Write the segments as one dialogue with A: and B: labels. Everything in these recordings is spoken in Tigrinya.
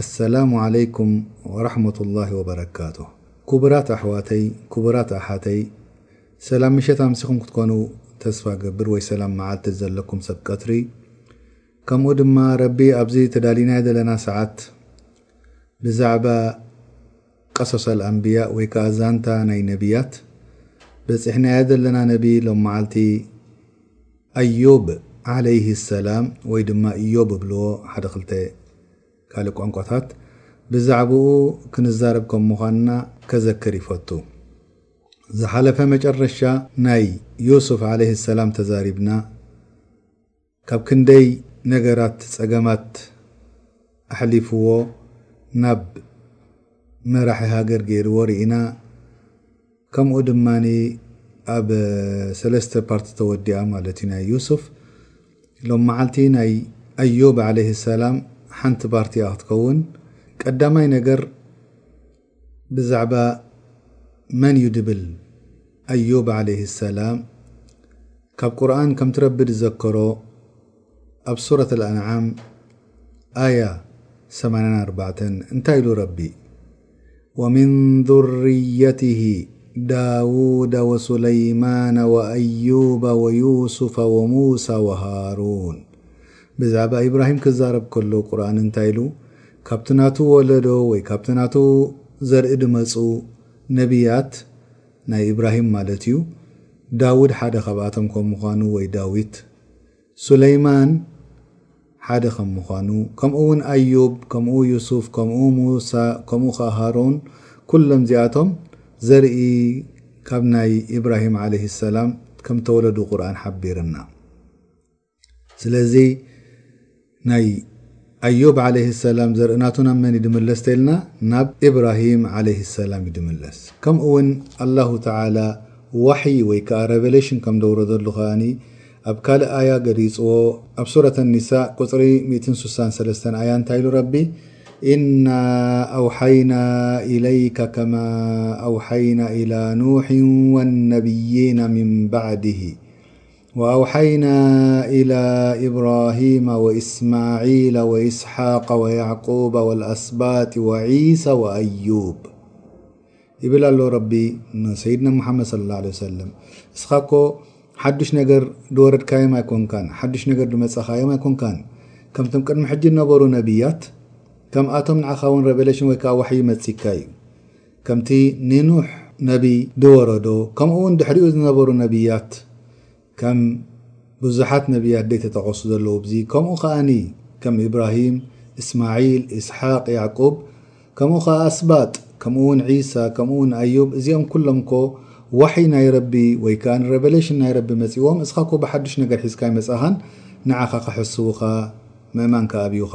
A: ኣሰላሙ ዓለይኩም ወራሕመቱላሂ ወበረካቱህ ኩቡራት ኣሕዋተይ ኩቡራት ኣሓተይ ሰላም ምሸት ኣምሲኩም ክትኮኑ ተስፋ እገብር ወይ ሰላም መዓልቲ ዘለኩም ሰብ ቀትሪ ከምኡ ድማ ረቢ ኣብዚ ተዳሊናዮ ዘለና ሰዓት ብዛዕባ ቀሶሰል ኣንብያ ወይ ከኣ ዛንታ ናይ ነብያት በጺሕናዮ ዘለና ነቢ ሎም መዓልቲ ኣዮብ ዓለይሂ ሰላም ወይ ድማ እዮብ እብልዎ ሓደ ክልተ ካልእ ቋንቋታት ብዛዕብኡ ክንዛረብ ከም ምዃንና ከዘክር ይፈቱ። ዝሓለፈ መጨረሻ ናይ ዮሱፍ ዓለይሂ ሰላም ተዛሪብና። ካብ ክንደይ ነገራት ጸገማት ኣሕሊፍዎ ናብ መራሒ ሃገር ገይርዎ ሪኢና ከምኡ ድማ ኣብ ሰለስተ ፓርቲ ተወዲኣ ማለት እዩ ናይ ዩሱፍ ሎም መዓልቲ ናይ ኣዩብ ዓለይሂ ሰላም ሓንቲ ፓርቲ እያ ክትከውን ቀዳማይ ነገር ብዛዕባ መን እዩ ድብል ኣዩብ ዓለይሂ ሰላም ካብ ቁርኣን ከምቲ ረቢ ድዘከሮ ኣብ ሱረት ኣልኣንዓም ኣያ ሰማንያን ኣርባዕተን እንታይ ኢሉ ረቢ ወሚን ዙርይየትህ ዳውደ ወሱለይማነ ወኣዩበ ወዩሱፈ ወሙሳ ወሃሩን ብዛዕባ ኢብራሂም ክዛረብ ከሎ ቁርኣን እንታይ ኢሉ ካብቲ ናቱ ወለዶ ወይ ካብቲ ናቱ ዘርኢ ድመጹ ነብያት፣ ናይ ኢብራሂም ማለት እዩ፣ ዳውድ ሓደ ካብኣቶም ከም ምዃኑ ወይ ዳዊት፣ ሱለይማን ሓደ ከም ምዃኑ፣ ከምኡውን ኣዩብ፣ ከምኡ ዩሱፍ፣ ከምኡ ሙሳ፣ ከምኡ ከኣ ሃሩን፣ ኩሎም እዚኣቶም ዘርኢ ካብ ናይ ኢብራሂም ዓለይሂ ሰላም ከም ተወለዱ ቁርኣን ሓቢርና። ስለዚ ናይ ኣዩብ ዓለ ሰላም ዘርኢ ናቱ ናብ መን ዩ ድምለስ ተልና ናብ እብራሂም ዓለ ሰላም ዩ ድምለስ ከምኡ ውን ኣላሁ ተላ ዋሕይ ወይ ከዓ ረቨለሽን ከም ደውረዘሉ ከኣ ኣብ ካልእ ኣያ ገሊፅዎ ኣብ ሱረት ኒሳ ቁፅሪ 163 ኣያ እንታይ ኢሉ ረቢ እና ኣውሓይና ኢለይካ ከማ ኣውሓይና ኢላ ኑሕ ወነብይና ምን ባዕድህ ወኣውሓይና ኢላ ኢብራሂመ ወኢስማዒለ ወኢስሓቀ ወያዕቁበ ወልኣስባጢ ወዒሳ ወኣዩብ ይብል ኣሎ ረቢ ንሰይድና ሙሓመድ ስ ላ ለ ሰለም እስኻ እኮ ሓዱሽ ነገር ድወረድካዮም ኣይኮንካን ሓዱሽ ነገር ድመፀኻዮም ኣይኮንካን ከምቶም ቅድሚ ሕጂ ነበሩ ነብያት ከምኣቶም ንዓኻ ውን ረቨለሽን ወይከዓ ዋሕይ መፅካ እዩ ከምቲ ንኑሕ ነቢይ ድወረዶ፣ ከምኡውን ድሕሪኡ ዝነበሩ ነቢያት፣ ከም ብዙሓት ነቢያት ደይተጠቐሱ ዘለዉ ብዚ፣ ከምኡ ኸኣ ከም ኢብራሂም፣ እስማዒል፣ ኢስሓቅ፣ ያዕቁብ፣ ከምኡ ኸኣ ኣስባጥ፣ ከምኡውን ዒሳ፣ ከምኡውን ኣዩብ፣ እዚኦም ኩሎምኮ ዋሕይ ናይ ረቢ ወይ ከኣ Revelation ናይ ረቢ መጺእዎም፣ እስኻኮ ብሓዱሽ ነገር ሒዝካ ኣይመጻኻን፣ ንዓኻ ኸሕስዉኻ ምእማንካ ኣብዩኻ።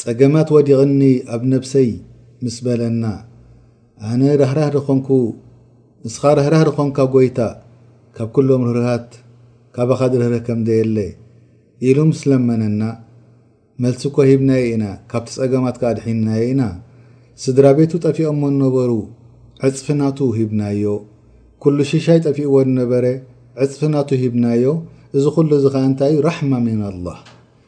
A: ጸገማት ወዲቕኒ ኣብ ነብሰይ ምስ በለና ኣነ ራህራህ ድኾንኩ ንስኻ ራህራህ ድኾንካ ጎይታ ካብ ኩሎም ርህርሃት ካባኻ ድርህርህ ከምደየለ ኢሉ ምስ ለመነና መልሲ እኮ ሂብናዮ ኢና ካብቲ ጸገማት ከኣ ኣድሒንናዮ ኢና ስድራቤቱ ጠፊኦሞ ነበሩ ዕጽፊ ናቱ ሂብናዮ ኩሉ ሽሻይ ጠፊእዎ ድነበረ ዕጽፊ ናቱ ሂብናዮ እዚ ኩሉ እዚ ከኣ እንታይ እዩ ራሕማ ሚነላህ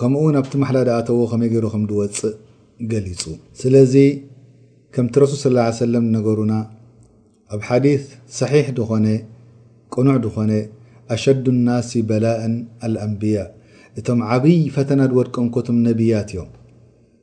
A: ከምኡ'ውን ኣብቲ ማሕላ ድኣተዎ ከመይ ገይሩ ከም ድወጽእ ገሊጹ። ስለዚ ከምቲ ረሱል ሰለላሁ ዓለይሂ ወሰለም ነገሩና ኣብ ሓዲስ ሰሒሕ ድኾነ ቅኑዕ ድኾነ ኣሸዱ ናሲ በላእን ኣልኣንብያ እቶም ዓብይ ፈተና ድወድቀምኮ እቶም ነብያት እዮም።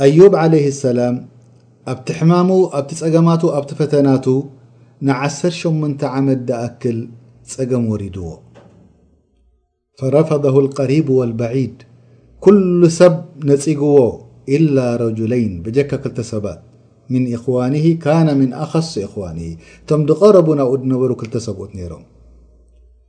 A: أيوب عليه السلام بتحمام ت مت ت فتنات نعس8م عمد دأكل م وردዎ فرفضه القريب والبعيد كل سب نسقዎ إلا رجلين بجك 2لسبا من اخوانه كان من أخص إخوانه م دغربو نبرا كل سبت نرم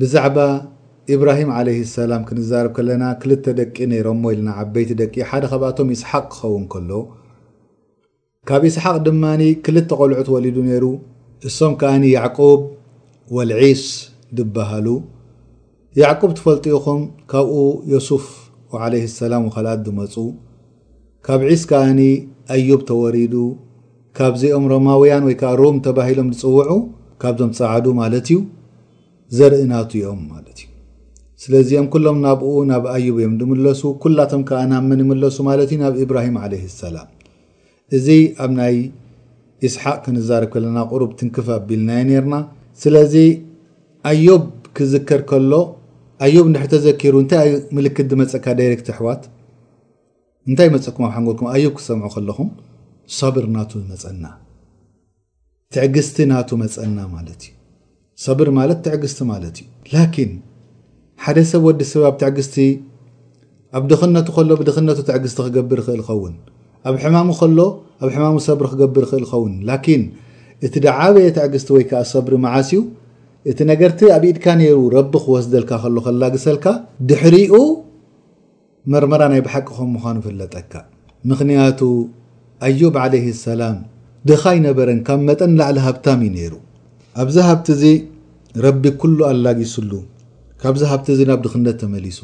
A: ብዛዕባ ኢብራሂም ዓለይሂ ሰላም ክንዛረብ ከለና ክልተ ደቂ ነይሮሞ ኢልና ዓበይቲ ደቂ ሓደ ካብኣቶም ይስሓቅ ክኸውን ከሎ ካብ ኢስሓቅ ድማ ክልተ ቆልዑት ወሊዱ ነይሩ እሶም ከኣ ያዕቁብ ወልዒስ ድበሃሉ ያዕቁብ ትፈልጡ ኢኹም ካብኡ ዮሱፍ ዓለይሂ ሰላም ወካልኣት ድመጹ ካብ ዒስ ከኣ ኣዩብ ተወሪዱ ካብዚኦም ሮማውያን ወይ ከኣ ሩም ተባሂሎም ዝጽውዑ ካብዞም ጸዓዱ ማለት እዩ ዘርኢ ናቱ እዮም ማለት እዩ ስለዚኦም ኩሎም ናብኡ ናብ ኣዩብ እዮም ዝምለሱ ኩላቶም ከኣ ናብ መን ይምለሱ ማለት እዩ ናብ ኢብራሂም ዓለይህ ሰላም እዚ ኣብ ናይ ኢስሓቅ ክንዛረብ ከለና ቁሩብ ትንክፍ ኣቢልናዮ ነርና ስለዚ ኣዩብ ክዝከር ከሎ ኣዩብ ንድሕር ተዘኪሩ እንታይ ምልክት ዝመጸካ ዳይሬክት ኣሕዋት እንታይ ይመፀኩም ኣብ ሓንጎልኩም ኣዩብ ክትሰምዑ ከለኹም ሰብር ናቱ መፀና ትዕግስቲ ናቱ መፀና ማለት እዩ ሰብር ማለት ትዕግስቲ ማለት እዩ ላኪን ሓደ ሰብ ወዲ ሰብ ኣብ ትዕግስቲ ኣብ ድኽነቱ ከሎ ብድኽነቱ ትዕግስቲ ክገብር ይኽእል ይኸውን ኣብ ሕማሙ ከሎ ኣብ ሕማሙ ሰብሪ ክገብር ይኽእል ይኸውን ላኪን እቲ ደዓበየ ትዕግስቲ ወይ ከዓ ሰብሪ መዓስ እዩ እቲ ነገርቲ ኣብ ኢድካ ነይሩ ረቢ ክወስደልካ ከሎ ከላግሰልካ ድሕሪኡ መርመራ ናይ ብሓቂ ከም ምዃኑ ፍለጠካ ምኽንያቱ ኣዩብ ዓለይሂ ሰላም ድኻ ኣይነበረን ካብ መጠን ንላዕሊ ሃብታም እዩ ነይሩ ኣብዚ ሃብቲ እዚ ረቢ ኩሉ ኣላጊስሉ ካብዚ ሃብቲ እዚ ናብ ድኽነት ተመሊሱ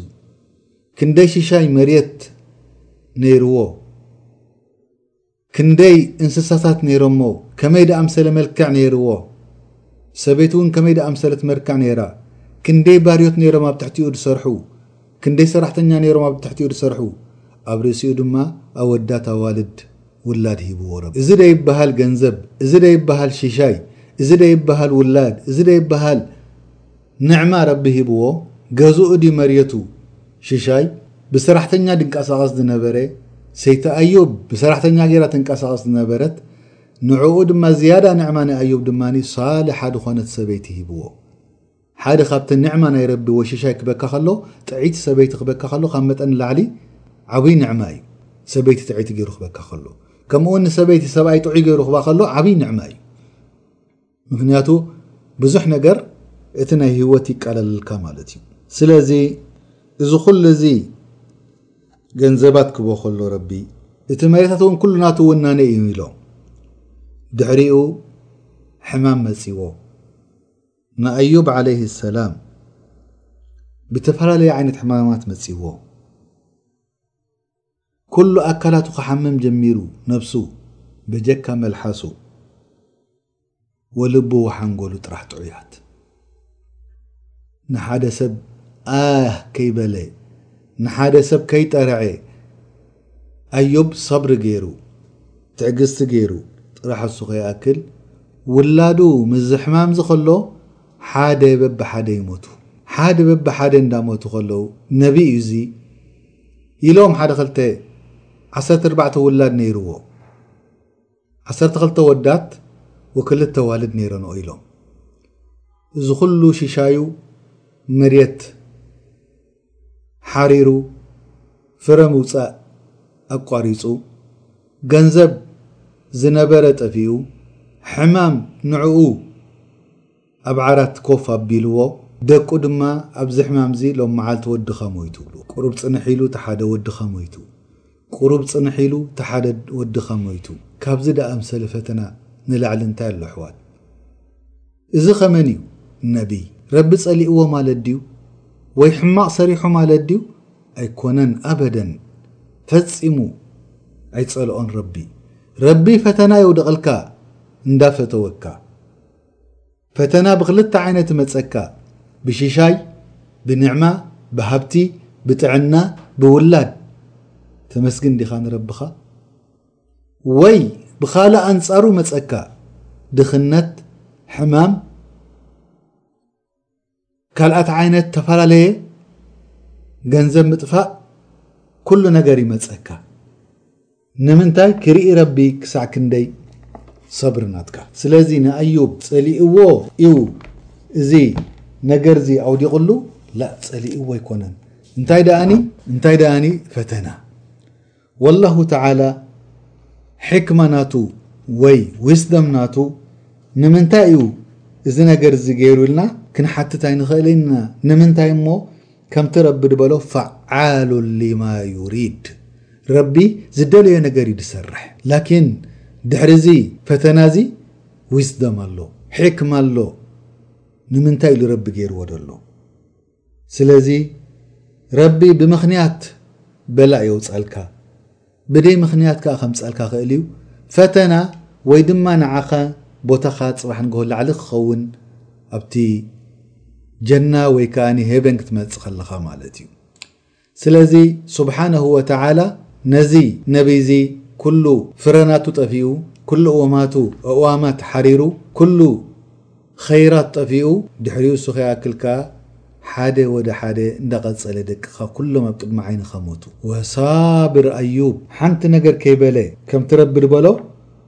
A: ክንደይ ሽሻይ መሬት ነይርዎ ክንደይ እንስሳታት ነይሮሞ? ከመይ ድኣምሰለ መልክዕ ነይርዎ? ሰበይቱውን ከመይ ድኣምሰለት መልክዕ ነይራ? ክንደይ ባርዮት ነይሮም ኣብ ትሕቲኡ ድሰርሑ? ክንደይ ሰራሕተኛ ነይሮም ኣብ ትሕቲኡ ድሰርሑ? ኣብ ርእሲኡ ድማ ኣወዳት ኣዋልድ ውላድ ሂብዎ ረቢ። እዚ ደይበሃል ገንዘብ፣ እዚ ደይበሃል ሺሻይ፣ እዚ ደይበሃል ውላድ፣ እዚ ደይበሃል። ንዕማ ረቢ ሂብዎ ገዝኡ ድዩ መርየቱ ሽሻይ ብሰራሕተኛ ድንቃሳቀስ ድነበረ ሰይቲ ኣዩብ ብሰራሕተኛ ገይራ ተንቃሳቅስ ድነበረት ንዕኡ ድማ ዝያዳ ንዕማ ንኣዩብ ድማ ሳልሓ ድኮነት ሰበይቲ ሂብዎ ሓደ ካብተን ንዕማ ናይ ረቢ ወይ ሽሻይ ክበካ ከሎ ጥዕይቲ ሰበይቲ ክበካ ከሎ ካብ መጠን ንላዕሊ ዓብይ ንዕማ እዩ ሰበይቲ ጥዕይቲ ገይሩ ክበካ ከሎ ከምኡውን ንሰበይቲ ሰብኣይ ጥዑይ ገይሩ ክባ ከሎ ዓብይ ንዕማ እዩ ምክንያቱ ብዙሕ ነገር እቲ ናይ ህወት ይቃለልልካ ማለት እዩ ስለዚ እዚ ኩሉ እዚ ገንዘባት ክቦ ከሎ ረቢ እቲ መሬታት እውን ኩሉ ናት ውናነ እዩ ኢሎ ድሕሪኡ ሕማም መፂዎ ንኣዩብ ዓለይ ሰላም ብተፈላለዩ ዓይነት ሕማማት መፂዎ ኩሉ ኣካላቱ ክሓምም ጀሚሩ ነብሱ በጀካ መልሓሱ ወልቡ ወሓንጎሉ ጥራሕ ጥዑያት ንሓደ ሰብ ኣህ ከይበለ ንሓደ ሰብ ከይጠረዐ ኣዮብ ሰብሪ ገይሩ ትዕግስቲ ገይሩ ጥራሕ እሱ ከይኣክል ውላዱ ምዝ ሕማምዚ ከሎ ሓደ በብሓደ ይሞቱ ሓደ በብሓደ እንዳሞቱ ከለዉ ነቢ እዩ እዚ ኢሎም ሓደ ክልተ ዓሰርተ ኣርባዕተ ውላድ ነይርዎ ዓሰርተ ክልተ ወዳት ወክልተ ዋልድ ነይረንኦ ኢሎም እዚ ኩሉ ሽሻዩ መሬት ሓሪሩ ፍረ ምውፃእ ኣቋሪፁ ገንዘብ ዝነበረ ጠፊኡ ሕማም ንዕኡ ኣብ ዓራት ኮፍ ኣቢልዎ፣ ደቁ ድማ ኣብዚ ሕማምዚ ሎም መዓልቲ ወድኻ ሞይቱ ይብልዎ። ቁሩብ ጽንሕ ኢሉ እቲ ሓደ ወድኻ ሞይቱ። ቁሩብ ጽንሕ ኢሉ እቲ ሓደ ወድኻ ሞይቱ። ካብዚ ድኣምሰለ ፈተና ንላዕሊ እንታይ ኣሎ ኣሕዋት። እዚ ከ መን እዩ ነብይ? ረቢ ጸሊእዎ ማለት ድዩ? ወይ ሕማቕ ሰሪሑ ማለት ድዩ? ኣይኮነን ኣበደን ፈጺሙ ኣይጸልኦን ረቢ። ረቢ ፈተና የውድቐልካ እንዳፈተወካ። ፈተና ብክልተ ዓይነት ይመጸካ ብሽሻይ ብንዕማ ብሃብቲ ብጥዕና ብውላድ ተመስግን ዲካ ንረብካ ወይ ብካልእ ኣንጻሩ ይመጸካ ድክነት ሕማም ካልኣት ዓይነት ተፈላለየ ገንዘብ ምጥፋእ ኩሉ ነገር ይመፀካ ንምንታይ ክርኢ ረቢ ክሳዕ ክንደይ ሰብሪ ናትካ ስለዚ ንኣዩብ ፀሊእዎ እዩ እዚ ነገር እዚ ኣውዲቕሉ ላ ፀሊእዎ ኣይኮነን እንታይ ደኣኒ እንታይ ደኣኒ ፈተና ወላሁ ተዓላ ሕክማ ናቱ ወይ ዊስደም ናቱ ንምንታይ እዩ እዚ ነገር እዚ ገይሩ ኢልና ክንሓትት ኣይንኽእልን ኢና ንምንታይ እሞ ከምቲ ረቢ ድበሎ ፈዓሉ ሊማ ዩሪድ ረቢ ዝደለዮ ነገር እዩ ድሰርሕ ላኪን ድሕሪ እዚ ፈተና እዚ ዊስደም ኣሎ ሕክማ ኣሎ ንምንታይ ኢሉ ረቢ ገይርዎ ደሎ ስለዚ ረቢ ብምኽንያት በላእ የውጻልካ ብደይ ምኽንያት ከኣ ከምጻልካ ክእል እዩ ፈተና ወይ ድማ ንዓኻ ቦታኻ ጽባሕ ንግሆ ላዕሊ ክኸውን ኣብቲ ጀና ወይ ከኣ ሄቨን ክትመጽእ ከለኻ ማለት እዩ ስለዚ ሱብሓነሁ ወተዓላ ነዚ ነቢይዚ ኩሉ ፍረ ናቱ ጠፊኡ፣ ኩሉ እዎማቱ ኣእዋማት ሓሪሩ፣ ኩሉ ኸይራት ጠፊኡ፣ ድሕሪኡ እሱ ከይኣክል ከኣ ሓደ ወደ ሓደ እንዳቐጸለ ደቅኻ ኩሎም ኣብ ቅድሚ ዓይንኻ ሞቱ። ወሳብር ኣዩብ ሓንቲ ነገር ከይበለ ከምቲ ረቢ ድበሎ፣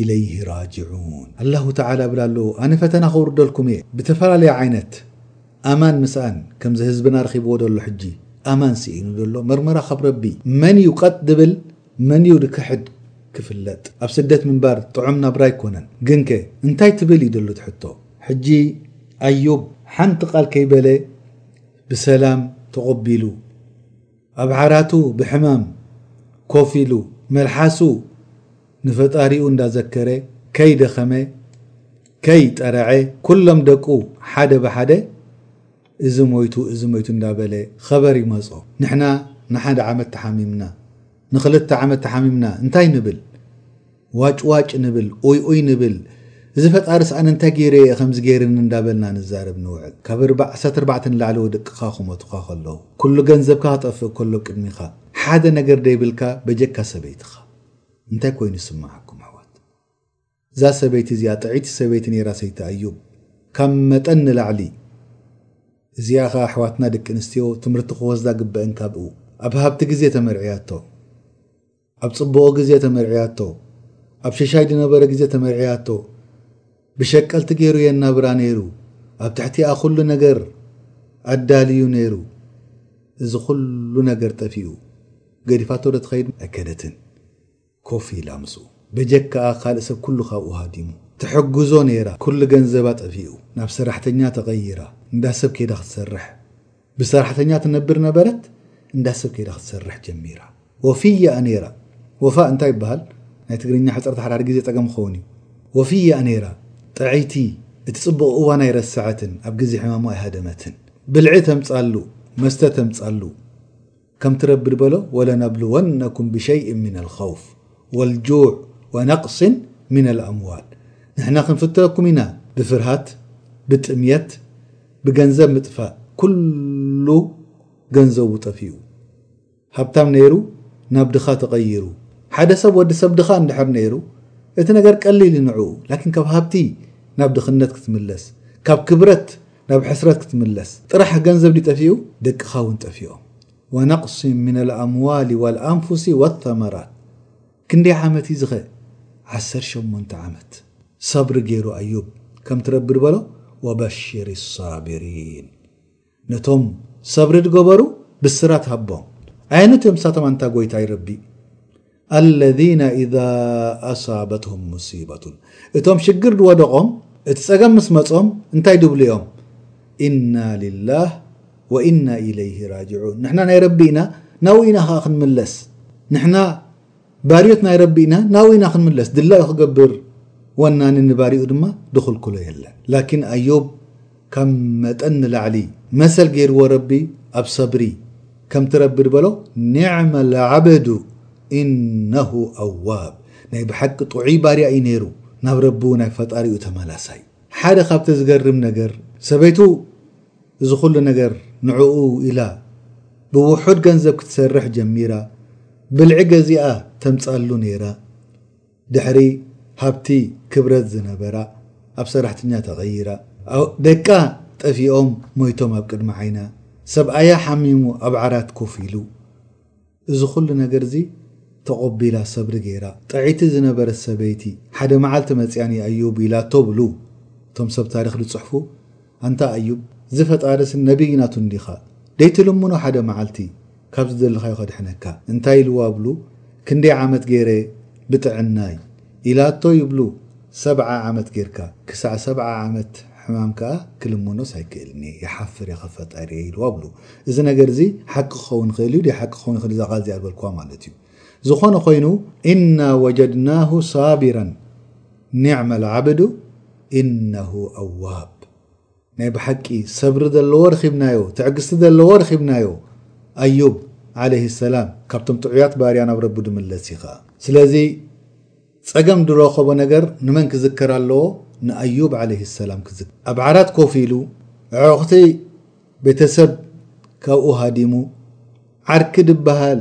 A: ኢለይሂ ራጅዑን ኣላሁ ተዓላ ይብል ኣሎ ኣነ ፈተና ከውርደልኩም እየ ብተፈላለየ ዓይነት ኣማን ምስኣን ከምዚ ህዝብና ረኺብዎ ደሎ ሕጂ ኣማን ስኢኑ ደሎ መርመራ ካብ ረቢ መን እዩ ቀጥ ድብል መን እዩ ድክሕድ ክፍለጥ ኣብ ስደት ምንባር ጥዑም ናብራ ኣይኮነን ግንከ እንታይ ትብል እዩ ደሎ ትሕቶ ሕጂ ኣዩብ ሓንቲ ቃል ከይበለ ብሰላም ተቆቢሉ ኣብ ዓራቱ ብሕማም ኮፍ ኢሉ መልሓሱ ንፈጣሪኡ እንዳዘከረ ከይ ደኸመ ከይ ጠረዐ ኩሎም ደቁ ሓደ ብሓደ እዚ ሞይቱ እዚ ሞይቱ እንዳበለ ኸበር ይመጾ ንሕና ንሓደ ዓመት ተሓሚምና ንኽልተ ዓመት ተሓሚምና እንታይ ንብል ዋጭ ዋጭ ንብል ኡይ ኡይ ንብል እዚ ፈጣርስ ኣነ እንታይ ገይረዮ እየ ከምዚ ገይርኒ እንዳበልና ንዛረብ ንውዕል ካብ እርባ ዓሰርተ ኣርባዕተ ንላዕሊ ወደቅኻ ክሞቱኻ ከለዉ ኩሉ ገንዘብካ ክጠፍእ ከሎ ቅድሚኻ ሓደ ነገር ደይብልካ በጀካ ሰበይትኻ እንታይ ኮይኑ ይስምዓኩም ኣሕዋት እዛ ሰበይቲ እዚኣ ጥዕይቲ ሰበይቲ ነይራ ሰይቲ ኣዩብ ካብ መጠን ንላዕሊ እዚኣ ኸኣ ኣሕዋትና ደቂ ኣንስትዮ ትምህርቲ ክወስዳ ግበእን ካብኡ ኣብ ሃብቲ ግዜ ተመርዕያቶ ኣብ ጽቡቕ ግዜ ተመርዕያቶ ኣብ ሸሻይ ድነበረ ግዜ ተመርዕያቶ ብሸቀልቲ ገይሩ የናብራ ነይሩ ኣብ ትሕቲኣ ኩሉ ነገር ኣዳልዩ ነይሩ እዚ ኩሉ ነገር ጠፊኡ ገዲፋቶ ዶ ትኸይድ ኣይከደትን ኮፍ ኢላ ምስኡ በጀካኣ ካልእ ሰብ ኩሉ ካብኡ ሃዲሙ ትሕግዞ ነይራ ኩሉ ገንዘባ ጠፊኡ ናብ ሰራሕተኛ ተቐይራ እንዳ ሰብ ከይዳ ክትሰርሕ ብሰራሕተኛ ትነብር ነበረት እንዳ ሰብ ከይዳ ክትሰርሕ ጀሚራ ወፊያኣ ነይራ ወፋእ እንታይ ይበሃል ናይ ትግርኛ ሕጽረት ሓዳር ግዜ ጸገም ክኸውን እዩ ወፊያኣ ነይራ ጥዕይቲ እቲ ጽቡቕ እዋን ኣይረሰዐትን ኣብ ግዜ ሕማሙ ኣይሃደመትን ብልዒ ተምጻሉ መስተ ተምጻሉ ከምቲ ረቢ ድበሎ ወለነብልወነኩም ብሸይእን ምነል ኸውፍ ወልጁዕ ወነቅስን ምነል ኣምዋል ንሕና ክንፍትነኩም ኢና ብፍርሃት ብጥምየት ብገንዘብ ምጥፋእ ኩሉ ገንዘቡ ጠፊኡ ሃብታም ነይሩ ናብ ድኻ ተቀይሩ ሓደ ሰብ ወዲ ሰብ ድኻ እንድሕር ነይሩ እቲ ነገር ቀሊል እዩ ንዕኡ ላኪን ካብ ሃብቲ ናብ ድኽነት ክትምለስ ካብ ክብረት ናብ ሕስረት ክትምለስ ጥራሕ ገንዘብ ድዩ ጠፊኡ ደቅኻ ውን ጠፊኦም ወነቅሲ ሚነል ኣምዋሊ ወልኣንፉሲ ወተመራት ክንደይ ዓመት እዩ ዝኸ ዓሰርተ ሸሞንተ ዓመት ሰብሪ ገይሩ ኣዩብ ከምቲ ረቢ ድበሎ ወበሽሪ ሳቢሪን ነቶም ሰብሪ ድገበሩ ብስራት ሃቦም ኣየኑት እዮም ንሳቶም ኣንታ ጎይታይ ረቢ ኣለዚነ ኢዛ ኣሳበትሁም ሙሲበቱን እቶም ሽግር ድወደቖም እቲ ጸገም ምስ መጾም እንታይ ድብሉ ኢዮም ኢና ሊላህ ወኢና ኢለይሂ ራጅዑን ንሕና ናይ ረቢ ኢና ናብኡ ኢና ከኣ ክንምለስ ንሕና ባርዮት ናይ ረቢ ኢና ናብኡ ኢና ክንምለስ ድላዩ ክገብር ወናኒ ንባርኡ ድማ ድኽልክሎ የለን ላኪን ኣዩብ ካብ መጠን ንላዕሊ መሰል ገይርዎ ረቢ ኣብ ሰብሪ ከምቲ ረቢ ድበሎ ኒዕመ ልዓብዱ ኢነሁ ኣዋብ ናይ ብሓቂ ጥዑይ ባርያ እዩ ነይሩ ናብ ረቢ እውን ናይ ፈጣሪኡ ተመላሳይ ሓደ ካብቲ ዝገርም ነገር ሰበይቱ እዚ ኩሉ ነገር ንዕኡ ኢላ ብውሑድ ገንዘብ ክትሰርሕ ጀሚራ ብልዒ ገዚኣ ተምጻሉ ነይራ ድሕሪ ሃብቲ ክብረት ዝነበራ ኣብ ሰራሕትኛ ተቐይራ። ደቃ ጠፊኦም ሞይቶም ኣብ ቅድሚ ዓይና። ሰብኣያ ሓሚሙ ኣብ ዓራት ኮፍ ኢሉ። እዚ ኩሉ ነገር'ዚ ተቐቢላ ሰብሪ ገይራ ጥዕይቲ ዝነበረት ሰበይቲ ሓደ መዓልቲ መጺኣኒ ኣዩብ ኢላቶ ብሉ እቶም ሰብ ታሪኽ ዝጽሕፉ። ኣንታ ኣዩብ እዚ ፈጣርስ ነብይ ናቱ እንዲኻ ደይትልምኖ ሓደ መዓልቲ ካብ ዝደለኻዮ ከድሕነካ እንታይ ኢልዎ ኣብሉ ክንደይ ዓመት ገይረ ብጥዕናይ ኢላቶ ይብሉ ሰብዓ ዓመት ገይርካ ክሳዕ ሰብዓ ዓመት ሕማም ከኣ ክልምኖስ ኣይክእልንየ ይሓፍር የኸ ፈጣርየይ ኢልዎ ኣብሉ እዚ ነገር እዚ ሓቂ ክኸውን ይኽእል እዩ ደይሓቂ ክኸውን ይኽእል እዛ ቃል እዚኣ ዝበልክዋ ማለት እዩ ዝኾነ ኮይኑ እና ወጀድናሁ ሳቢረን ኒዕመል ዓብዱ ኢነሁ ኣዋብ ናይ ብሓቂ ሰብሪ ዘለዎ ረኺብናዮ ትዕግስቲ ዘለዎ ረኺብናዮ ኣዩብ ዓለይሂ ሰላም ካብቶም ጥዑያት ባርያ ናብ ረቡ ድምለስ እዩ ኸኣ ስለዚ ጸገም ድረኸቦ ነገር ንመን ክዝከር ኣለዎ ንኣዩብ ዓለይሂ ሰላም ክዝከር ኣብ ዓራት ኮፍ ኢሉ ኣዕሩኽቲ ቤተሰብ ካብኡ ሃዲሙ ዓርኪ ድበሃል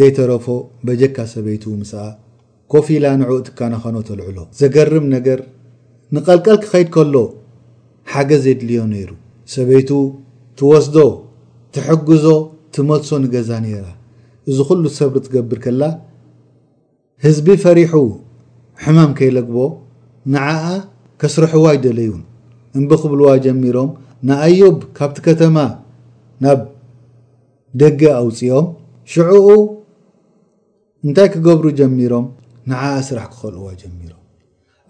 A: ደይተረፎ በጀካ ሰበይቱ ምስኣ ኮፍ ኢላ ንዕኡ ትከናኸኖ ተልዕሎ። ዘገርም ነገር ንቀልቀል ክኸይድ ከሎ ሓገዝ የድልዮ ነይሩ። ሰበይቱ ትወስዶ፣ ትሕግዞ፣ ትመልሶ ንገዛ ነይራ። እዚ ኩሉ ሰብሪ ትገብር ከላ ህዝቢ ፈሪሑ ሕማም ከይለግቦ ንዓኣ ከስርሕዋ ኣይደለዩን። እምቢ ክብልዋ ጀሚሮም ንኣዩብ ካብቲ ከተማ ናብ ደገ ኣውጺኦም። ሽዕኡ እንታይ ክገብሩ ጀሚሮም ንዓኣ ስራሕ ክኸልእዋ ጀሚሮም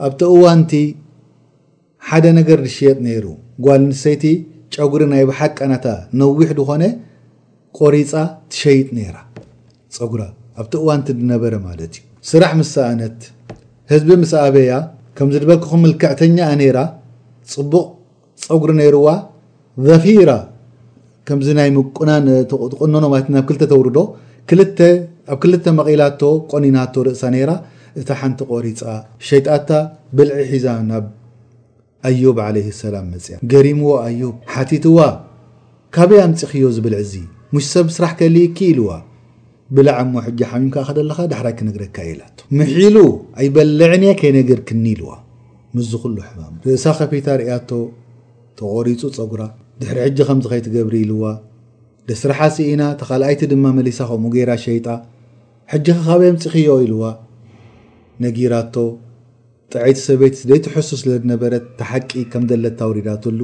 A: ኣብቲ እዋንቲ ሓደ ነገር ዝሽየጥ ነይሩ ጓል ንሰይቲ ጨጉሪ ናይ ብሓቀናታ ነዊሕ ዝኾነ ቆሪፃ ትሸይጥ ነይራ ፀጉራ ኣብቲ እዋንቲ ዝነበረ ማለት እዩ ስራሕ ምስ ሰኣነት ህዝቢ ምስ ኣበያ ከምዚ ድበክኹም ምልክዕተኛኣ ነይራ ፅቡቕ ጸጉሪ ነይርዋ ዘኺራ ከምዚ ናይ ምቁናን ትቁኖኖ ማለት ናብ ክልተ ተውርዶ ክልተ ኣብ ክልተ መቒላቶ ቆኒናቶ ርእሳ ነይራ እታ ሓንቲ ቆሪጻ ሸይጣታ ብልዒ ሒዛ ናብ ኣዩብ ዓለይሂ ሰላም መጽያ ገሪምዎ ኣዩብ ሓቲትዋ ካበይ ኣምጺኽዮ እዚ ብልዒ እዚ ሙሽ ሰብ ስራሕ ከሊእኪ ኢልዋ ብላዕ እሞ ሕጂ ሓሚምካ ከደ ኣለኻ ዳሕራይ ክነግረካ እየ ኢላቶ። ምሒሉ ኣይበልዕን እየ ከይነገርክኒ ኢልዋ ምስዚ ኩሉ ሕማም። ርእሳ ከፊታ ርእያቶ ተቖሪጹ ጸጉራ። ድሕሪ ሕጂ ከምዚ ከይትገብሪ ኢልዋ። ደስርሓ ስኢና እታ ካልኣይቲ ድማ መሊሳ ከምኡ ገይራ ሸይጣ። ሕጂኸ ካበይ ኣምጺኽዮ ኢልዋ ነጊራቶ። ጥዕይቲ ሰበይቲ ዘይትሕሱ ስለ ዝነበረት እታ ሓቂ ከም ዘለታ ኣውሪዳትሉ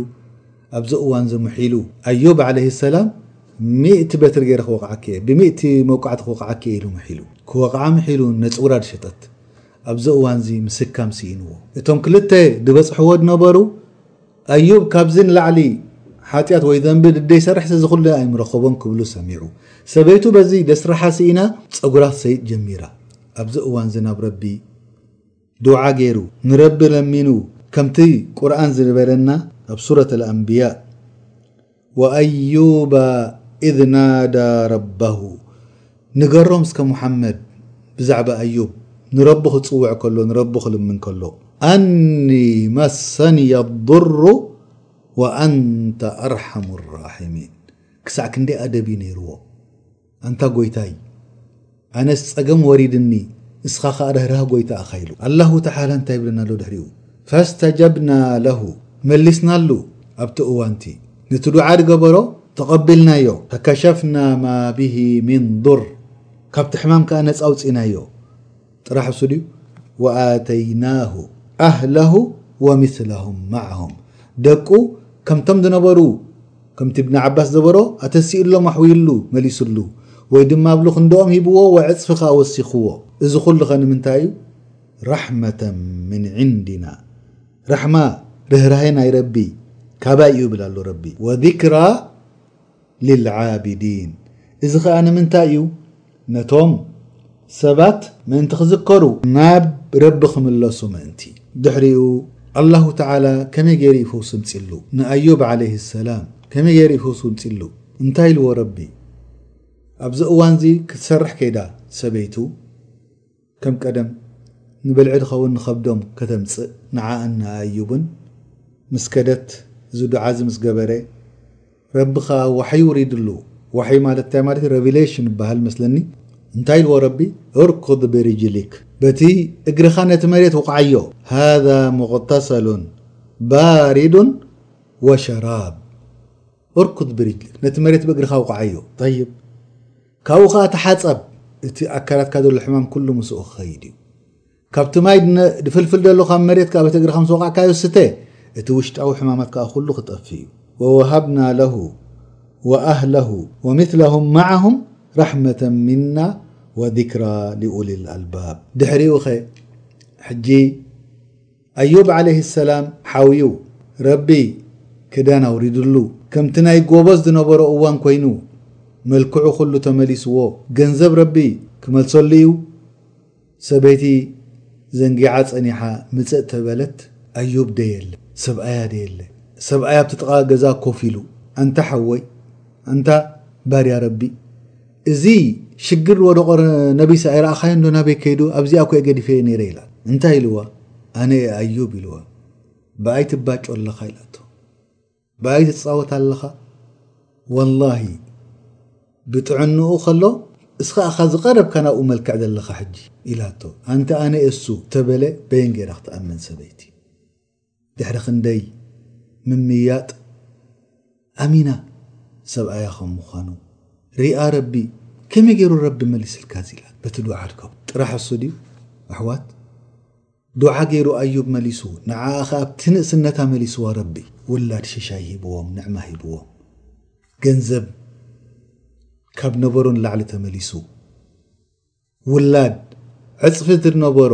A: ኣብዚ እዋንዚ ምሒሉ ኣዮብ ዓለይሂ ሰላም ሚእቲ በትሪ ገይረ ክወቕዓኪ እየ ብሚእቲ መውቃዕቲ ክወቕዓኪ እየ ኢሉ ምሒሉ ክወቕዓ ምሒሉ ነጽውራድ ሸጠት ኣብዚ እዋንዚ ምስካም ስኢንዎ እቶም ክልተ ዝበጽሕዎ ዝነበሩ ኣዮብ ካብዚ ንላዕሊ ሓጢኣት ወይ ዘንቢ ድደይሰርሕ እዚ ኩሉ ኣይምረኸቦን ክብሉ ሰሚዑ ሰበይቱ በዚ ደስርሓ ስኢና ጸጉራ ክሰይጥ ጀሚራ ኣብዚ እዋንዚ ናብ ረቢ ዱዓ ገይሩ ንረቢ ለሚኑ ከምቲ ቁርኣን ዝንበረና ኣብ ሱረት ኣልኣንብያ ወኣዩባ እዝ ናዳ ረበሁ ንገሮም እስከ ሙሓመድ ብዛዕባ ኣዩብ ንረቡ ክጽውዕ ከሎ ንረቡ ክልምን ከሎ ኣኒ መሰንየ ኣዱሩ ወኣንተ ኣርሓሙ ራሒሚን ክሳዕ ክንደይ ኣደብ እዩ ነይርዎ። ኣንታ ጎይታይ ኣነስ ጸገም ወሪድኒ ንስኻ ከኣ ርህራህ ጎይታ ኣኻ ኢሉ ኣላሁ ተሓላ እንታይ ይብለና ኣሎ ድሕሪኡ ፈስተጀብና ለሁ መሊስናሉ ኣብቲ እዋንቲ ነቲ ዱዓ ድገበሮ ተቐቢልናዮ ፈከሸፍና ማ ብሂ ሚን ዱር ካብቲ ሕማም ከኣ ነጻ ኣውጺእናዮ። ጥራሕ እሱ ድዩ ወኣተይናሁ ኣህለሁ ወምስለሁም ማዕሁም ደቁ ከምቶም ዝነበሩ ከምቲ እብኒ ዓባስ ዘበሮ ኣተሲኡሎም ኣሕውዩሉ መሊሱሉ ወይ ድማ ኣብሉ ክንድኦም ሂብዎ ወይ ዕፅፊ ከዓ ወሲኽዎ እዚ ኩሉ ከ ንምንታይ እዩ ራሕመተ ምን ዕንድና ራሕማ ርህራሄ ናይ ረቢ ካባይ እዩ ይብል ኣሎ ረቢ ወዚክራ ሊልዓቢዲን እዚ ከኣ ንምንታይ እዩ ነቶም ሰባት ምእንቲ ክዝከሩ ናብ ረቢ ክምለሱ ምእንቲ። ድሕሪኡ ኣላሁ ተዓላ ከመይ ገይሩ እዩ ፈውሲ ኣምጺሉ ንኣዩብ ዓለይሂ ሰላም ከመይ ገይሩ እዩ ፈውሲ ኣምጺሉ እንታይ ኢልዎ ረቢ ኣብዚ እዋንዚ ክትሰርሕ ከይዳ ሰበይቱ ከም ቀደም ንብልዒ ዝኸውን ንኸብዶም ከተምጽእ ንዓኣን ንኣእዩብን ምስ ከደት እዚ ዱዓዚ ምስ ገበረ ረቢ ከኣ ዋሕይ ውሪድሉ ዋሕይ ማለት እንታይ ማለት እዩ ረቪለሽን ይበሃል መስለኒ እንታይ ኢልዎ ረቢ እርኩድ ብሪጅሊክ በቲ እግርኻ ነቲ መሬት ውቕዓዮ ሃዛ ሙቕተሰሉን ባሪዱን ወሸራብ ኡርኩድ ብሪጅ ነቲ መሬት ብእግርኻ ውቕዓዮ ጠይብ ካብኡ ከኣ ተሓጸብ እቲ ኣካላትካ ዘሎ ሕማም ኩሉ ምስኡ ክኸይድ እዩ ካብቲ ማይ ድፍልፍል ዘሎ ካብ መሬት ካብ እግርኻ ምስ ወቕዕካዮ ስተ እቲ ውሽጣዊ ሕማማት ከኣ ኩሉ ክጠፍ እዩ ወወሃብና ለሁ ወኣህለሁ ወምትለሁም መዓሁም ረሕመተ ሚና ወذክራ ሊኡሊ ልኣልባብ ድሕሪኡ ኸ ሕጂ ኣዩብ ዓለይሂ ሰላም ሓውዩ ረቢ ክዳን ኣውሪድሉ ከምቲ ናይ ጎቦዝ ዝነበሮ እዋን ኮይኑ መልክዑ ኩሉ ተመሊስዎ ገንዘብ ረቢ ክመልሰሉ እዩ ሰበይቲ ዘንጊዓ ጸኒሓ ምጽእ ተበለት ኣዩብ ደየለ ሰብኣያ ደየለ ሰብኣይ ኣብቲ ጥቃ ገዛ ኮፍ ኢሉ ኣንታ ሓወይ ኣንታ ባርያ ረቢ እዚ ሽግር ዝወደቖ ነቢስ ኣይረኣኻዮን ዶ ናበይ ከይዱ ኣብዚኣ እኮ እየ ገዲፈዮ ነይረ ኢላ እንታይ ኢልዋ ኣነ እየ ኣዩብ ኢልዋ ብኣይ ትባጮ ኣለኻ ኢላቶ ብኣይ ትፃወት ኣለኻ ወላሂ ብጥዕንኡ ከሎ እስኻ እኻ ዝቐረብካ ናብኡ መልክዕ ዘለኻ ሕጂ ኢላቶ ኣንተ ኣነ እሱ ተበለ በየን ገይራ ክትኣምን ሰበይቲ ድሕሪ ክንደይ ምምይያጥ ኣሚና ሰብኣያ ከም ምዃኑ ሪኣ ረቢ ከመይ ገይሩ ረቢ መሊስልካ እዚ ኢላ በቲ ዱዓ ኣድከቡ ጥራሕ እሱ ድዩ ኣሕዋት ዱዓ ገይሩ ኣዩብ መሊሱ ንዓኣ ኸኣ ኣብቲ ንእስነታ መሊስዋ ረቢ ውላድ ሽሻይ ሂብዎም ንዕማ ሂብዎም ገንዘብ ካብ ነበሮ ንላዕሊ ተመሊሱ ውላድ ዕጽፊ ዝነበሮ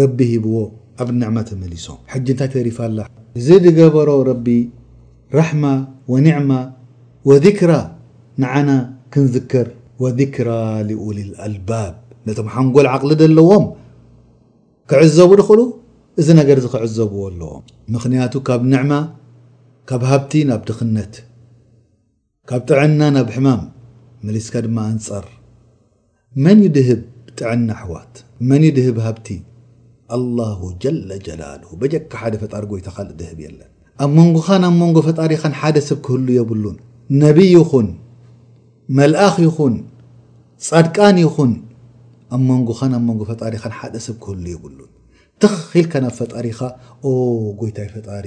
A: ረቢ ሂብዎ ኣብ ንዕማ ተመሊሶም ሕጂ እንታይ ተሪፋላ እዚ ዝገበሮ ረቢ ራሕማ ወኒዕማ ወዚክራ ንዓና ክንዝከር ወዚክራ ሊኡሊል ኣልባብ ነቶም ሓንጎል ዓቅሊ ዘለዎም ክዕዘቡ ድኽእሉ እዚ ነገር እዚ ክዕዘብዎ ኣለዎም ምኽንያቱ ካብ ንዕማ ካብ ሃብቲ ናብ ድኽነት ካብ ጥዕና ናብ ሕማም መሊስካ ድማ ኣንጻር መን ዩ ድህብ ጥዕና ኣሕዋት መን ዩ ድህብ ሃብቲ ኣላሁ ጀለ ጀላሉ በጀካ ሓደ ፈጣሪ ጎይታ ካልእ ድህብ የለን ኣብ መንጎኻን ኣብ መንጎ ፈጣሪኻን ሓደ ሰብ ክህሉ የብሉን ነቢይ ይኹን መልኣኽ ይኹን ጻድቃን ይኹን ኣብ መንጎኻን ኣብ መንጎ ፈጣሪኻን ሓደ ሰብ ክህሉ የብሉን ትኽ ኢልካ ናብ ፈጣሪኻ ኦ ጎይታይ ፈጣሪ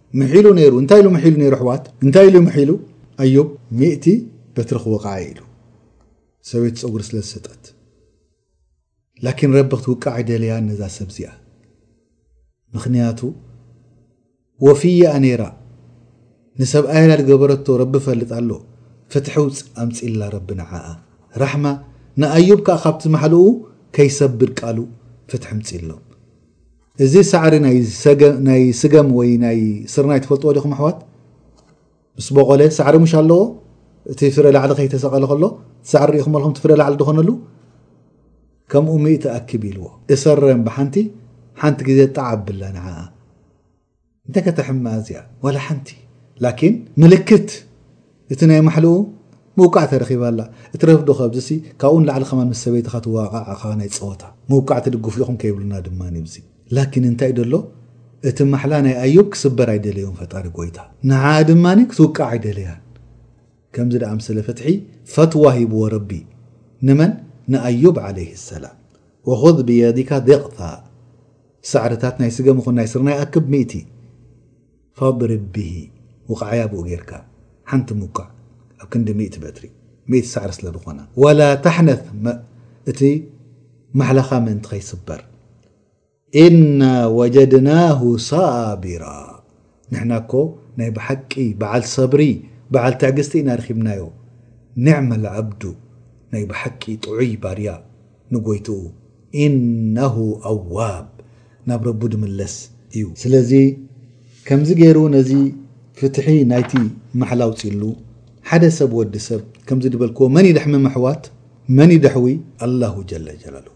A: ምሒሉ ነይሩ እንታይ ኢሉ ምሒሉ ነይሩ ኣሕዋት እንታይ ኢሉ ምሒሉ ኣዩብ ሚእቲ በትሪ ክወቕዓ ኢሉ ሰበይቲ ፀጉሪ ስለ ዝሰጠት ላኪን ረቢ ክትውቃዕ ኣይደለያን ነዛ ሰብ እዚኣ ምክንያቱ ወፍያ ነይራ ንሰብኣያ ላልገበረቶ ረቢ ፈልጥ ኣሎ ፍትሒ ውፅ ኣምፅላ ረቢ ንዓኣ ራሕማ ንኣዩብ ከዓ ካብቲ ማሕልኡ ከይሰብር ቃሉ ፍትሒ ምፅሎም እዚ ሳዕሪ ናይ ስገም ወይ ናይ ስርናይ ትፈልጥዎ ዲኹም ኣሕዋት? ምስ ቦቖለ ሳዕሪ ምሽ ኣለዎ? እቲ ፍረ ላዕሊ ከይተሰቐለ ከሎ እቲ ሳዕሪ ርኢኹሞ ኣለኹም? እቲ ፍረ ላዕሊ ድኾነሉ ከምኡ ሚእቲ ኣኪብ ኢልዎ። እሰረም ብሓንቲ ሓንቲ ግዜ ጣዕ ኣብላ ንዓኣ። እንታይ ከተሕማ እዚኣ ዋላ ሓንቲ ላኪን ምልክት እቲ ናይ ማሕልኡ ምውቃዕ ተረኺባ ኣላ እትረፍ ዶ ካብዚሲ ካብኡ ንላዕሊ ከማን ምስ ሰበይትኻ ትዋቃዕ ኣኻ ናይ ጸወታ ምውቃዕ ትድግፉ ኢኹም ከይብሉና ድማ ንብዚ ላኪን እንታይ ደሎ እቲ ማሕላ ናይ ኣዩብ ክስበር ኣይደለዮን ፈጣሪ ጎይታ ንዓኣ ድማ ክትውቃዕ ኣይደለያን ከምዚ ደኣምሰለ ፍትሒ ፈትዋ ሂብዎ ረቢ ንመን ንኣዩብ ዓለይህ ሰላም ወኹዝ ብየዲካ ዲቕታ ሳዕርታት ናይ ስገም ይኹን ናይ ስርናይ ኣክብ ሚእቲ ፋድሪብ ብሂ ውቓዕያ ብኡ ጌርካ ሓንቲ ምውቃዕ ኣብ ክንዲ ሚእቲ በትሪ ሚእቲ ሳዕሪ ስለ ዝኾና ወላ ታሕነፍ መ እቲ ማሕላኻ ምእንቲ ከይስበር። ኢና ወጀድናሁ ሳቢራ ንሕና እኮ ናይ ብሓቂ በዓል ሰብሪ በዓል ትዕግስቲ ኢና ረኪብናዮ ኒዕመል ዓብዱ ናይ ብሓቂ ጥዑይ ባርያ ንጎይትኡ ኢነሁ ኣዋብ ናብ ረቡ ድምለስ እዩ ስለዚ ከምዚ ገይሩ ነዚ ፍትሒ ናይቲ ማሕላ ኣውጺሉ ሓደ ሰብ ወዲ ሰብ ከምዚ ድበልክዎ መን ይደሕምም ኣሕዋት መን ይደሕዊ ኣላሁ ጀለ ጀላሉሁ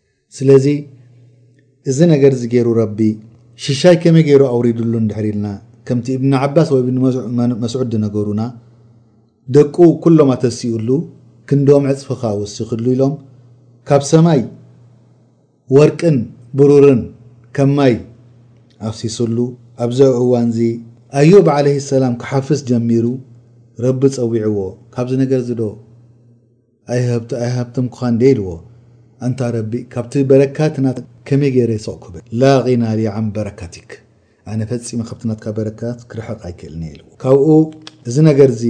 A: ስለዚ እዚ ነገር እዚ ገይሩ ረቢ ሽሻይ ከመይ ገይሩ ኣውሪድሉ እንድሕር ኢልና ከምቲ እብኒ ዓባስ ወእብኒ መስዑድ ዝነገሩና ደቁ ኩሎም ኣተሲኡሉ ክንዶም ዕፅፊ ከኣ ወሲኽሉ ኢሎም ካብ ሰማይ ወርቅን ብሩርን ከም ማይ ኣፍሲሱሉ ኣብዚ እዋን እዚ ኣዩብ ዓለይሂ ሰላም ክሓፍስ ጀሚሩ ረቢ ፀዊዕዎ ካብዚ ነገር እዚ ዶ ኣይ ሃብቲ ኣይ ሃብተምኩኻ እንዴ ኢልዎ ኣንታ ረቢ ካብቲ በረካት ናትካ ከመይ ገይረ ስቕ ክብል ላ ጊና ሊ ዓን በረካቲክ ኣነ ፈጺመ ካብቲ ናትካ በረካት ክርሕቕ ኣይክእልን እየ ኢልዎ ካብኡ እዚ ነገር እዚ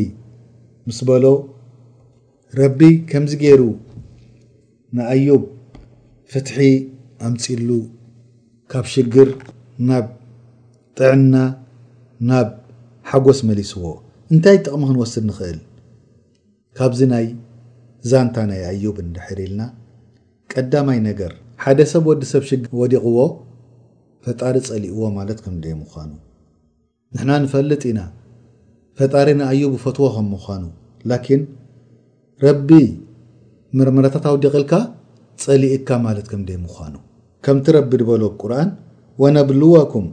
A: ምስ በሎ ረቢ ከምዚ ገይሩ ንኣዩብ ፍትሒ ኣምጺሉ ካብ ሽግር ናብ ጥዕና ናብ ሓጎስ መሊስዎ እንታይ ጥቕሚ ክንወስድ ንኽእል ካብዚ ናይ ዛንታ ናይ ኣዩብ እንድሕር ኢልና ቀዳማይ ነገር። ሓደ ሰብ ወዲ ሰብ ሽግር ወዲቅዎ ፈጣሪ ጸሊእዎ ማለት ከምደይ ምኳኑ ንሕና ንፈልጥ ኢና ፈጣሪ ንኣዩብ ይፈትዎ ከም ምኳኑ ላኪን ረቢ ምርምረታት ኣውዲቅልካ ጸሊእካ ማለት ከምደይ ምኳኑ ከምቲ ረቢ ድበሎ ኣብ ቁርኣን ወነብልወኩም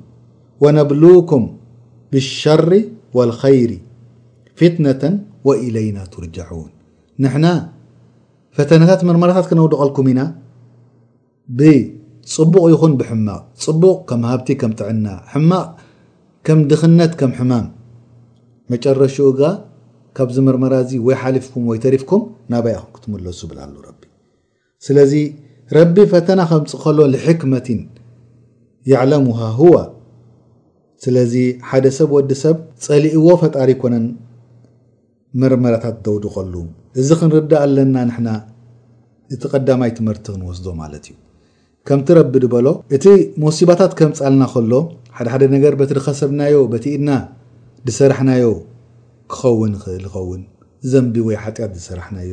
A: ወነብሉኩም ብሸሪ ወልኸይሪ ፊትነተን ወኢለይና ቱርጃዑን ንሕና ፈተነታት መርመራታት ክነውድቐልኩም ኢና ብጽቡቕ ይኹን ብሕማቕ ጽቡቕ ከም ሃብቲ ከም ጥዕና ሕማቕ ከም ድኽነት ከም ሕማም መጨረሽኡ ጋ ካብዚ መርመራ እዚ ወይ ሓሊፍኩም ወይ ተሪፍኩም ናባይ ኢኹም ክትምለሱ ብላሉ ረቢ ስለዚ ረቢ ፈተና ከምጽእ ከሎ ልሕክመቲን ያዕለሙሃ ሁወ ስለዚ ሓደ ሰብ ወዲ ሰብ ጸሊእዎ ፈጣሪ ኣይኮነን መርመራታት ደውድቀሉ እዚ ክንርዳእ ኣለና ንሕና እቲ ቀዳማይ ትምህርቲ ክንወስዶ ማለት እዩ ከምቲ ረቢ ድበሎ እቲ ሞሲባታት ከምጻልና ከሎ ሓደ ሓደ ነገር በቲ ድኸሰብናዮ በቲ ኢድና ድሰራሕናዮ ክኸውን ይኽእል ይኸውን ዘንቢ ወይ ሓጢኣት ዝሰራሕናዮ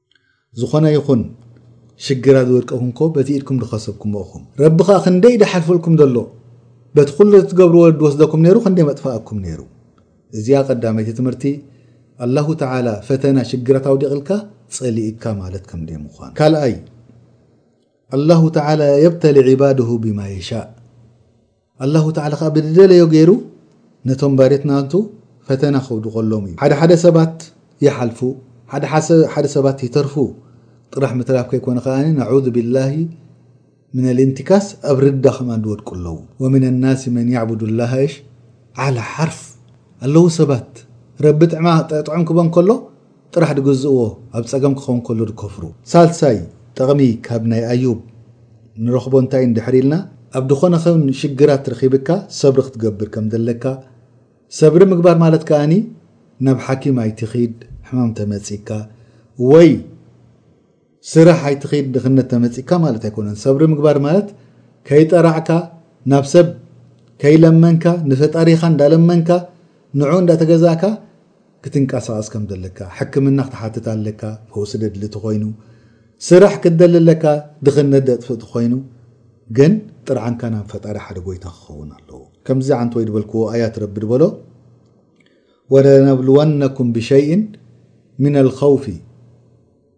A: ዝኾነ ይኹን ሽግር ኣብ ዝወድቀኩምኮ በቲ ኢድኩም ድኸሰብኩሞ እኹም ረቢ ከኣ ክንደይ ድሓልፈልኩም ደሎ በቲ ኩሉ ዘትገብርዎ ድወስደኩም ነይሩ ክንደይ መጥፋኣኩም ነይሩ እዚኣ ቀዳመይቲ ትምህርቲ ኣላሁ ተዓላ ፈተና ሽግራት ኣውዲቕልካ ጸሊእካ ማለት ከም ደይ ምዃን ካልኣይ ኣላሁ ተዓላ የብተሊ ዒባድሁ ቢማ የሻእ ኣላሁ ተዓላ ከኣ ብዝደለዮ ገይሩ ነቶም ባርዮት ናቱ ፈተና ከውድቆሎም እዩ። ሓደ ሓደ ሰባት ይሓልፉ ሓደ ሓደ ሰባት ይተርፉ ጥራሕ ምትራፍ ከይኮነ ከኣ ነዑዙቢላሂ ሚነልኢንቲካስ ኣብ ርዳ ከማን ዝወድቁ ኣለዉ። ወሚነናሲ መን የዕቡዱላሃ እሽ ዓላ ሓርፍ ኣለዉ ሰባት ረቢ ጥዕማ ጥዑም ክህቦም ከሎ ጥራሕ ድግዝእዎ ኣብ ጸገም ክኸውን ከሎ ድከፍሩ። ሳልሳይ ጠቅሚ ካብ ናይ ኣዩብ ንረኽቦ እንታይ እንድሕር ኢልና ኣብ ድኾነ ኹን ሽግራት ረኺብካ ሰብሪ ክትገብር ከም ዘለካ ሰብሪ ምግባር ማለት ከኣኒ ናብ ሓኪም ኣይትኺድ ሕማም ተመጺካ ወይ ስራሕ ኣይትኺድ ድኽነት ተመጺካ ማለት ኣይኮነን ሰብሪ ምግባር ማለት ከይጠራዕካ ናብ ሰብ ከይለመንካ ንፈጣሪኻ እንዳለመንካ ንዑ እንዳተገዛእካ ክትንቃሳቀስ ከም ዘለካ ሕክምና ክትሓትት ኣለካ ፈውሲ ደድሊ ተኾይኑ ስራሕ ክትደሊ ኣለካ ድኽነት ደጥፍእ ተኾይኑ ግን ጥርዓንካ ናብ ፈጣሪ ሓደ ጎይታ ክኸውን ኣለዎ ከምዚ ዓንት ወይ ድበልክዎ ኣያት ረቢ ድበሎ ወለነብልወነኩም ብሸይን ምን ኣልኸውፊ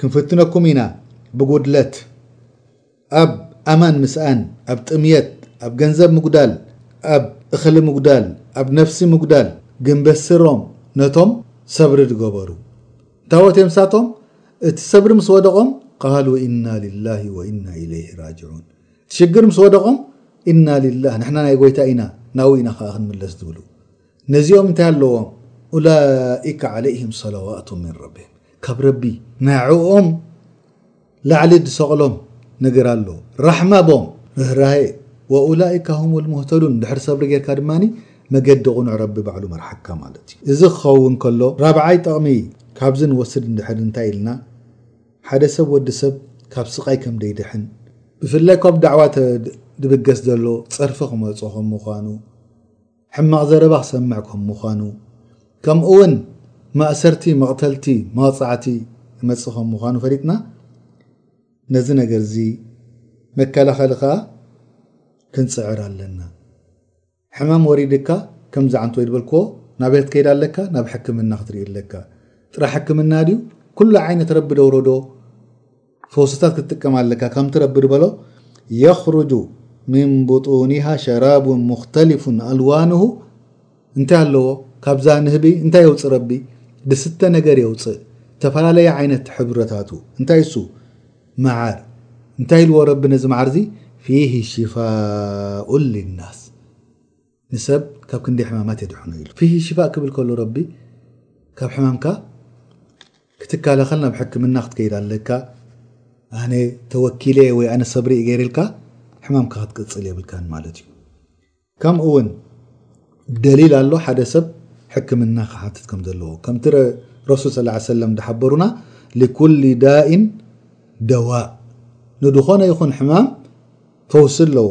A: ክንፍትነኩም ኢና ብጉድለት ኣብ ኣማን ምስኣን ኣብ ጥምየት ኣብ ገንዘብ ምጉዳል ኣብ እኽሊ ምጉዳል ኣብ ነፍሲ ምጉዳል ግን በስሮም ነቶም ሰብሪ ድገበሩ ታወት እዮም ሳቶም እቲ ሰብሪ ምስ ወደቖም ቃሉ ኢና ሊላሂ ወኢና ኢለይሂ ራጅዑን እቲ ሽግር ምስ ወደቖም ኢና ሊላህ ንሕና ናይ ጎይታ ኢና ናብኡ ኢና ከዓ ክንምለስ ዝብሉ ነዚኦም እንታይ ኣለዎም ኡላኢከ ዓለይሂም ሰለዋቱ ሚን ረቢሂም ካብ ረቢ ንዕኦም ላዕሊ ዝሰቕሎም ነገር ኣሎ ራሕማ ቦም ርህራሄ ወኡላኢከ ሁሙል ሙህተዱን ድሕሪ ሰብሪ ጌርካ ድማ መገዲ ቁኑዕ ረቢ ባዕሉ መርሓካ ማለት እዩ እዚ ክኸውን ከሎ ራብዓይ ጠቕሚ ካብዚ ንወስድ እንድሕር እንታይ ኢልና ሓደ ሰብ ወዲ ሰብ ካብ ስቓይ ከም ደይድሕን ብፍላይ ካብ ዳዕዋ ድብገስ ዘሎ ጸርፊ ክመጾ ከም ምዃኑ ሕማቕ ዘረባ ክሰምዕ ከም ምዃኑ፣ ከምኡውን ማእሰርቲ፣ መቕተልቲ፣ መቕጻዕቲ ክመጽእ ከም ምዃኑ ፈሊጥና ነዚ ነገር እዚ መከላኸሊ ከኣ ክንጽዕር ኣለና። ሕማም ወሪድካ ከምዚ ዓንተወይ ዝበልክዎ ናበይ ክትከይድ ኣለካ? ናብ ሕክምና ክትርኢ ኣለካ። ጥራሕ ሕክምና ድዩ? ኩሉ ዓይነት ረቢ ደውረዶ ፈውስታት ክትጥቀም ኣለካ ከምቲ ረቢ ድበሎ የኽሩጁ ምን ቡጡኒሃ ሸራቡን ሙኽተሊፉን ኣልዋኑሁ እንታይ ኣለዎ ካብዛ ንህቢ እንታይ የውፅእ ረቢ ድስተ ነገር የውፅእ ዝተፈላለየ ዓይነት ሕብረታቱ እንታይ እሱ መዓር እንታይ ኢልዎ ረቢ ነዚ መዓር እዚ ፊሂ ሽፋኡን ሊናስ ንሰብ ካብ ክንደይ ሕማማት የድሕኖ ኢሉ ፊሂ ሽፋእ ክብል ከሎ ረቢ ካብ ሕማምካ ክትከላኸል ናብ ሕክምና ክትከይድ ኣለካ ኣነ ተወኪለ እየ ወይ ኣነ ሰብሪ እየ ገይረ ኢልካ ሕማምካ ክትቅፅል የብልካን ማለት እዩ ከምኡ እውን ደሊል ኣሎ ሓደ ሰብ ሕክምና ክሓትት ከም ዘለዎ ከምቲ ረሱል ስ ሰለም ዝሓበሩና ሊኩል ዳኢን ደዋእ ንድኾነ ይኹን ሕማም ፈውሲ ኣለዎ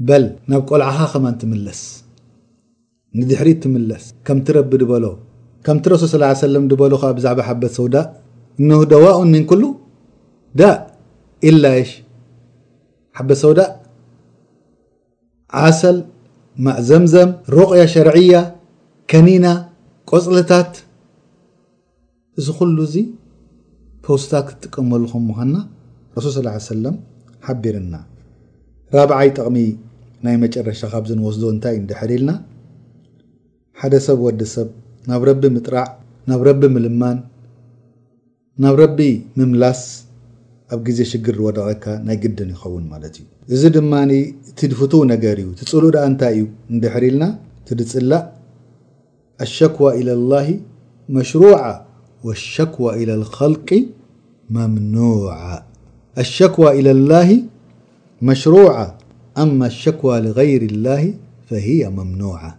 A: በል ናብ ቆልዓኻ ከማን ትምለስ ንድሕሪት ትምለስ ከምቲ ረቢ ድበሎ ከምቲ ረሱል ስላ ሰለም ድበሎ ከኣ ብዛዕባ ሓበት ሰውዳእ እነሁ ደዋኡን ምን ኩሉ ዳእ ኢላ ሽ ሓበት ሰውዳእ ዓሰል ማእዘምዘም ሩቕያ ሸርዕያ ከኒና ቆፅልታት እዚ ኩሉ እዚ ፈውስታት ክትጥቀመሉ ከም ምዃንና ረሱል ሰለላሁ ዓለይሂ ወሰለም ሓቢርና። ራብዓይ ጥቕሚ ናይ መጨረሻ ካብዚ ንወስዶ እንታይ እዩ እንድሕር ኢልና ሓደ ሰብ ወዲ ሰብ ናብ ረቢ ምጥራዕ ናብ ረቢ ምልማን ናብ ረቢ ምምላስ ኣብ ግዜ ሽግር ዝወደቐካ ናይ ግድን ይኸውን ማለት እዩ። እዚ ድማ እቲ ድፍትው ነገር እዩ። እቲ ጽሉእ ደኣ እንታይ እዩ እንድሕር ኢልና እቲ ድጽላእ ኣሸክዋ ኢለ ላሂ መሽሩዓ والشكوى إلى الخلق ممنوعة الشكوى إلى الله مشروعة أما الشكوى لغير الله فهي ممنوعة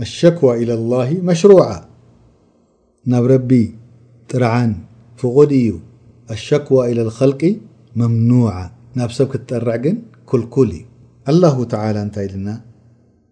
A: الشكوى إلى الله مشروعة نب ربي طرعن فقد الشكوى إلى الخلق ممنوعة ن سب كتطرع ن كلكل الله تعالى نت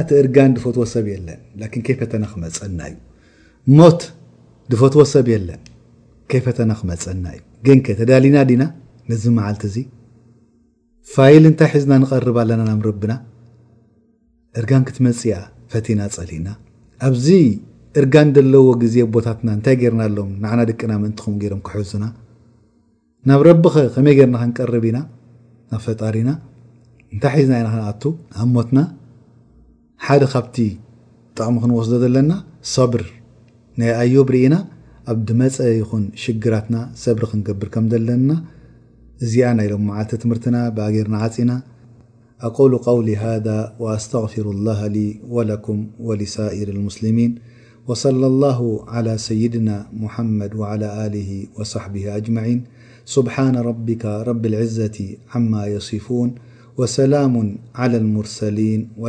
A: ኣቲ እርጋን ድፈትዎ ሰብ የለን ላኪን ከይፈተና ክመፀና እዩ ሞት ድፈትዎ ሰብ የለን ከይፈተና ክመፀና እዩ ግን ከ ተዳሊና ዲና ነዚ መዓልቲ እዚ ፋይል እንታይ ሒዝና ንቐርብ ኣለና ናብ ረብና እርጋን ክትመፅያ ፈቲና ፀሊእና ኣብዚ እርጋን ዘለዎ ግዜ ቦታትና እንታይ ጌርና ኣሎም ንዓና ድቅና ምእንቲ ከምኡ ገይሮም ክሕዙና ናብ ረቢኸ ከመይ ጌርና ክንቀርብ ኢና? ናብ ፈጣሪና እንታይ ሒዝና ኢና ክንኣቱ? ኣብ ሞትና ሓደ ካብቲ ጥቅሚ ክንወስዶ ዘለና ሰብር ናይ ኣዮብ ርኢና ኣብ ድመጸ ይኹን ሽግራትና ሰብሪ ክንገብር ከምዘለና እዚኣ ናይ ሎሚ መዓልቲ ትምህርትና ብኣ ጌርና ዓጺና أقل قول هذا وأستغفر الله ل ولكم ولسئر المسلمين وصلى الله على سيدن محمድ وعلى له وصحبه أجمعين سبحان ربك رب العزة عم يصفون وسلم على المርسلين و